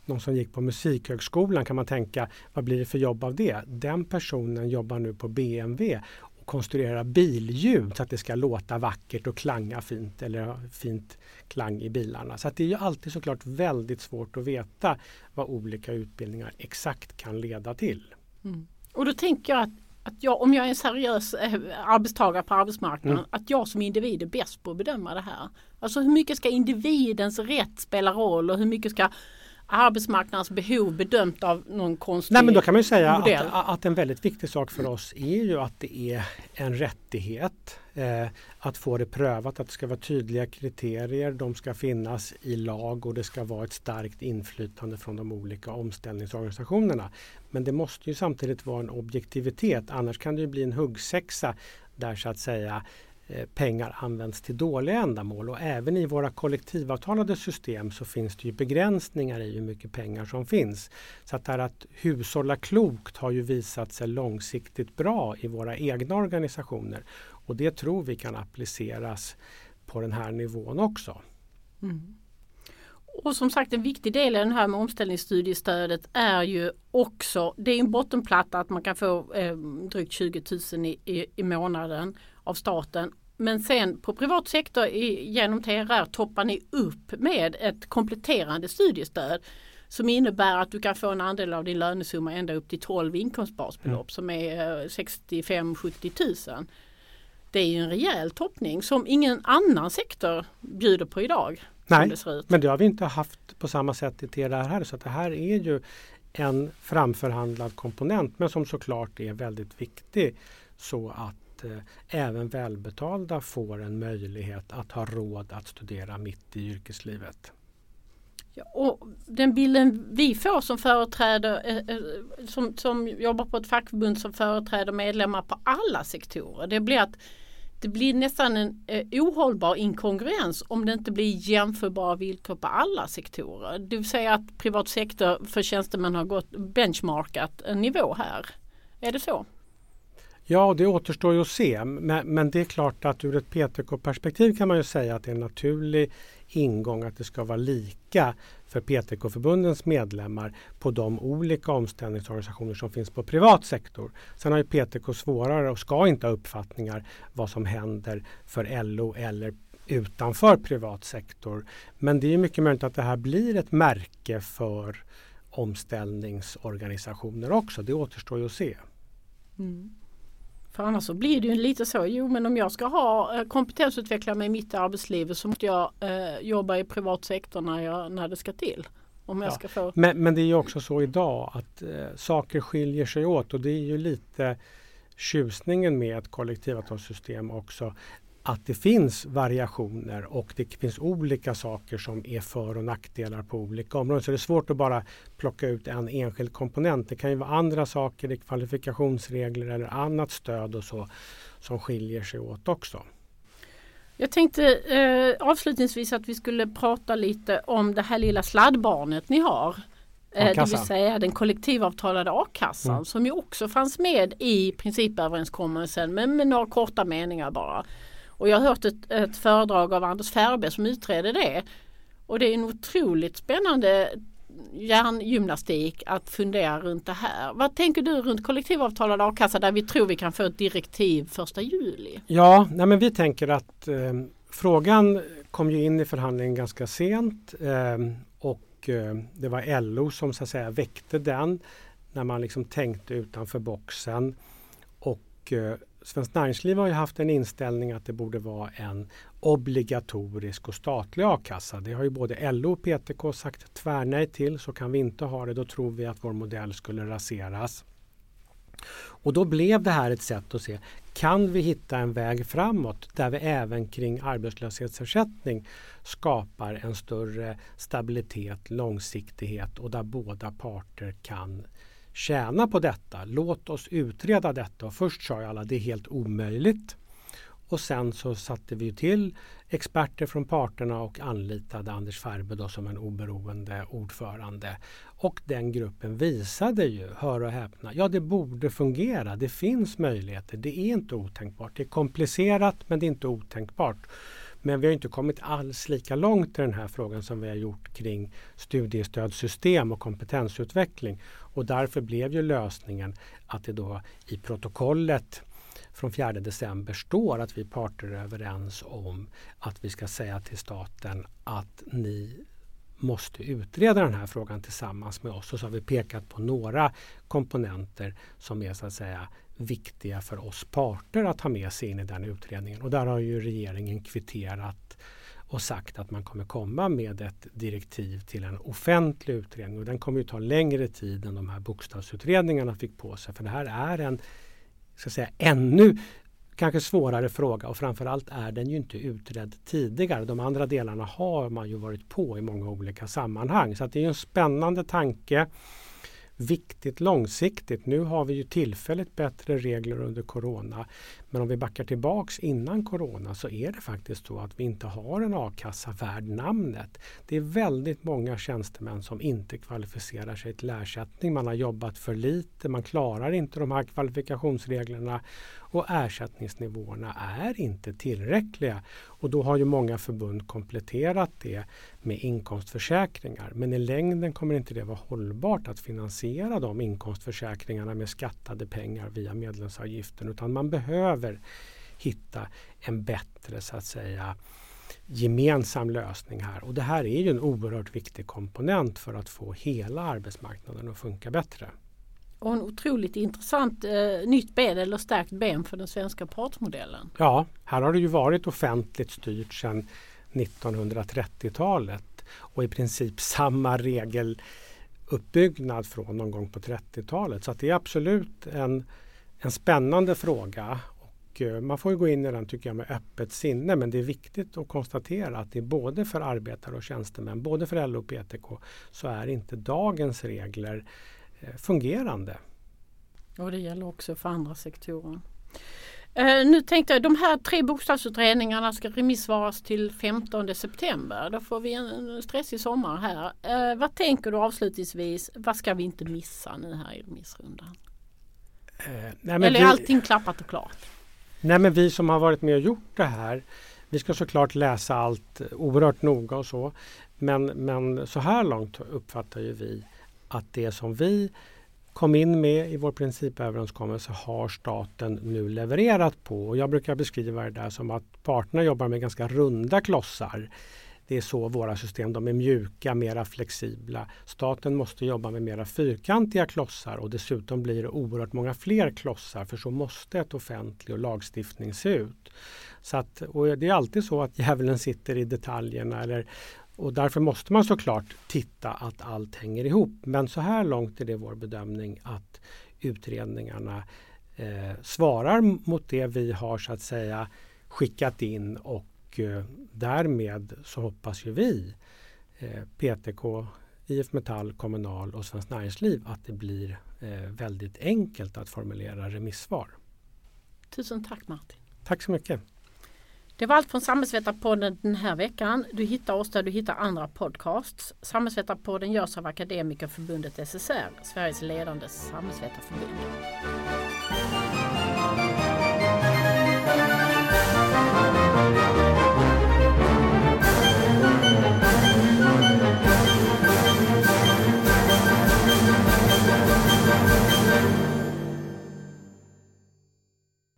Någon som gick på Musikhögskolan kan man tänka, vad blir det för jobb av det? Den personen jobbar nu på BMW konstruera billjud så att det ska låta vackert och klanga fint eller ha fint klang i bilarna. Så det är ju alltid såklart väldigt svårt att veta vad olika utbildningar exakt kan leda till. Mm. Och då tänker jag att, att jag, om jag är en seriös äh, arbetstagare på arbetsmarknaden, mm. att jag som individ är bäst på att bedöma det här. Alltså hur mycket ska individens rätt spela roll och hur mycket ska arbetsmarknadens behov bedömt av någon konstig Nej men då kan man säga att, att, en väldigt viktig sak för oss är ju att det är en rättighet eh, att få det prövat, att det ska vara tydliga kriterier, de ska finnas i lag och det ska vara ett starkt inflytande från de olika omställningsorganisationerna. Men det måste ju samtidigt vara en objektivitet, annars kan det ju bli en huggsexa där så att säga Eh, pengar används till dåliga ändamål och även i våra kollektivavtalade system så finns det ju begränsningar i hur mycket pengar som finns. Så att det här att hushålla klokt har ju visat sig långsiktigt bra i våra egna organisationer och det tror vi kan appliceras på den här nivån också. Mm. Och som sagt en viktig del i den här med omställningsstudiestödet är ju också, det är en bottenplatta att man kan få eh, drygt 20 000 i, i, i månaden av staten. Men sen på privat sektor genom TRR toppar ni upp med ett kompletterande studiestöd som innebär att du kan få en andel av din lönesumma ända upp till 12 inkomstbasbelopp mm. som är 65-70 000. Det är ju en rejäl toppning som ingen annan sektor bjuder på idag. Nej, det men det har vi inte haft på samma sätt i TRR här så det här är ju en framförhandlad komponent men som såklart är väldigt viktig så att att eh, även välbetalda får en möjlighet att ha råd att studera mitt i yrkeslivet. Ja, och den bilden vi får som företräder, eh, eh, som, som jobbar på ett fackförbund som företräder medlemmar på alla sektorer, det blir att det blir nästan en eh, ohållbar inkongruens om det inte blir jämförbara villkor på alla sektorer. Det vill säga att privat sektor för tjänstemän har gått benchmarkat en nivå här. Är det så? Ja, det återstår ju att se. Men, men, det är klart att ur ett PTK-perspektiv kan man ju säga att det är en naturlig ingång att det ska vara lika för PTK-förbundens medlemmar på de olika omställningsorganisationer som finns på privat sektor. Sen har ju PTK svårare och ska inte ha uppfattningar vad som händer för LO eller utanför privat sektor. Men det är mycket möjligt att det här blir ett märke för omställningsorganisationer också. Det återstår ju att se. Mm. För annars så blir det ju lite så, jo men om jag ska ha eh, kompetensutveckla mig i mitt arbetsliv så måste jag eh, jobba i privat sektor när, jag, när det ska till. Om jag ja. ska få... men, men det är ju också så idag att eh, saker skiljer sig åt och det är ju lite tjusningen med ett kollektivavtalssystem också att det finns variationer och det finns olika saker som är för och nackdelar på olika områden. Så det är svårt att bara plocka ut en enskild komponent. Det kan ju vara andra saker, det kvalifikationsregler eller annat stöd och så som skiljer sig åt också. Jag tänkte eh, avslutningsvis att vi skulle prata lite om det här lilla sladdbarnet ni har. Eh, det vill säga den kollektivavtalade a-kassan mm. som ju också fanns med i principöverenskommelsen men med några korta meningar bara. Och jag har hört ett, ett föredrag av Anders Färbe som utreder det. Och det är en otroligt spännande hjärngymnastik att fundera runt det här. Vad tänker du runt kollektivavtalad a-kassa där vi tror vi kan få ett direktiv första juli? Ja, nej men vi tänker att eh, frågan kom ju in i förhandlingen ganska sent eh, och eh, det var LO som så att säga väckte den när man liksom tänkte utanför boxen. Och eh, Svenskt Näringsliv har ju haft en inställning att det borde vara en obligatorisk och statlig a-kassa. Det har ju både LO och PTK sagt tvärnej till. Så kan vi inte ha det. Då tror vi att vår modell skulle raseras. Och då blev det här ett sätt att se, kan vi hitta en väg framåt där vi även kring arbetslöshetsersättning skapar en större stabilitet, långsiktighet och där båda parter kan tjäna på detta. Låt oss utreda detta. Och först sa alla det är helt omöjligt. Och sen så satte vi till experter från parterna och anlitade Anders Färbe då som en oberoende ordförande. Och den gruppen visade ju, hör och häpna, ja det borde fungera. Det finns möjligheter. Det är inte otänkbart. Det är komplicerat men det är inte otänkbart. Men vi har inte kommit alls lika långt i den här frågan som vi har gjort kring studiestödssystem och kompetensutveckling. Och därför blev ju lösningen att det då i protokollet från 4 december står att vi parter är överens om att vi ska säga till staten att ni måste utreda den här frågan tillsammans med oss. Och så har vi pekat på några komponenter som är så att säga viktiga för oss parter att ha med sig in i den utredningen. Och där har ju regeringen kvitterat och sagt att man kommer komma med ett direktiv till en offentlig utredning. Och den kommer ju ta längre tid än de här bokstavsutredningarna fick på sig. För det här är en ska säga, ännu kanske svårare fråga och framförallt är den ju inte utredd tidigare. De andra delarna har man ju varit på i många olika sammanhang. Så det är en spännande tanke viktigt långsiktigt. Nu har vi ju tillfälligt bättre regler under Corona. Men om vi backar tillbaks innan Corona så är det faktiskt så att vi inte har en a-kassa värd namnet. Det är väldigt många tjänstemän som inte kvalificerar sig till ersättning. Man har jobbat för lite, man klarar inte de här kvalifikationsreglerna och ersättningsnivåerna är inte tillräckliga. Och då har ju många förbund kompletterat det med inkomstförsäkringar. Men i längden kommer inte det vara hållbart att finansiera de inkomstförsäkringarna med skattade pengar via medlemsavgiften utan man behöver hitta en bättre så att säga gemensam lösning här. Och det här är ju en oerhört viktig komponent för att få hela arbetsmarknaden att funka bättre. Och en otroligt intressant eh, nytt ben eller stärkt ben för den svenska partsmodellen. Ja, här har det ju varit offentligt styrt sedan 1930-talet och i princip samma regeluppbyggnad från någon gång på 30-talet. Så det är absolut en, en spännande fråga. Och eh, man får gå in i den tycker jag med öppet sinne men det är viktigt att konstatera att det är både för arbetare och tjänstemän, både för LO och PTK så är inte dagens regler Eh, fungerande. Och det gäller också för andra sektorer. Uh, nu tänkte jag, de här tre bostadsutredningarna ska remissvaras till 15 september. Då får vi en stressig sommar här. Uh, vad tänker du avslutningsvis? Vad ska vi inte missa nu här i remissrundan? Nej, Eller är vi, allting klappat och klart? Nej men vi som har varit med och gjort det här vi ska såklart läsa allt oerhört noga och så. Men, men så här långt uppfattar ju vi att det som vi kom in med i vår principöverenskommelse har staten nu levererat på. Och jag brukar beskriva det där som att parterna jobbar med ganska runda klossar. Det är så våra system, de är mjuka, mera flexibla. Staten måste jobba med mera fyrkantiga klossar och dessutom blir det oerhört många fler klossar för så måste ett offentlig och lagstiftning se ut. Så att, och det är alltid så att djävulen sitter i detaljerna eller och därför måste man såklart titta att allt hänger ihop. Men så här långt är det vår bedömning att utredningarna eh, svarar mot det vi har så att säga skickat in och eh, därmed så hoppas ju vi eh, PTK, IF Metall, Kommunal och Svenskt Näringsliv att det blir eh, väldigt enkelt att formulera remissvar. Tusen tack Martin. Tack så mycket. Det var allt från Samhällsvetarpodden den här veckan. Du hittar oss där du hittar andra podcasts. Samhällsvetarpodden görs av Akademikerförbundet SSR, Sveriges ledande samhällsvetarförbund.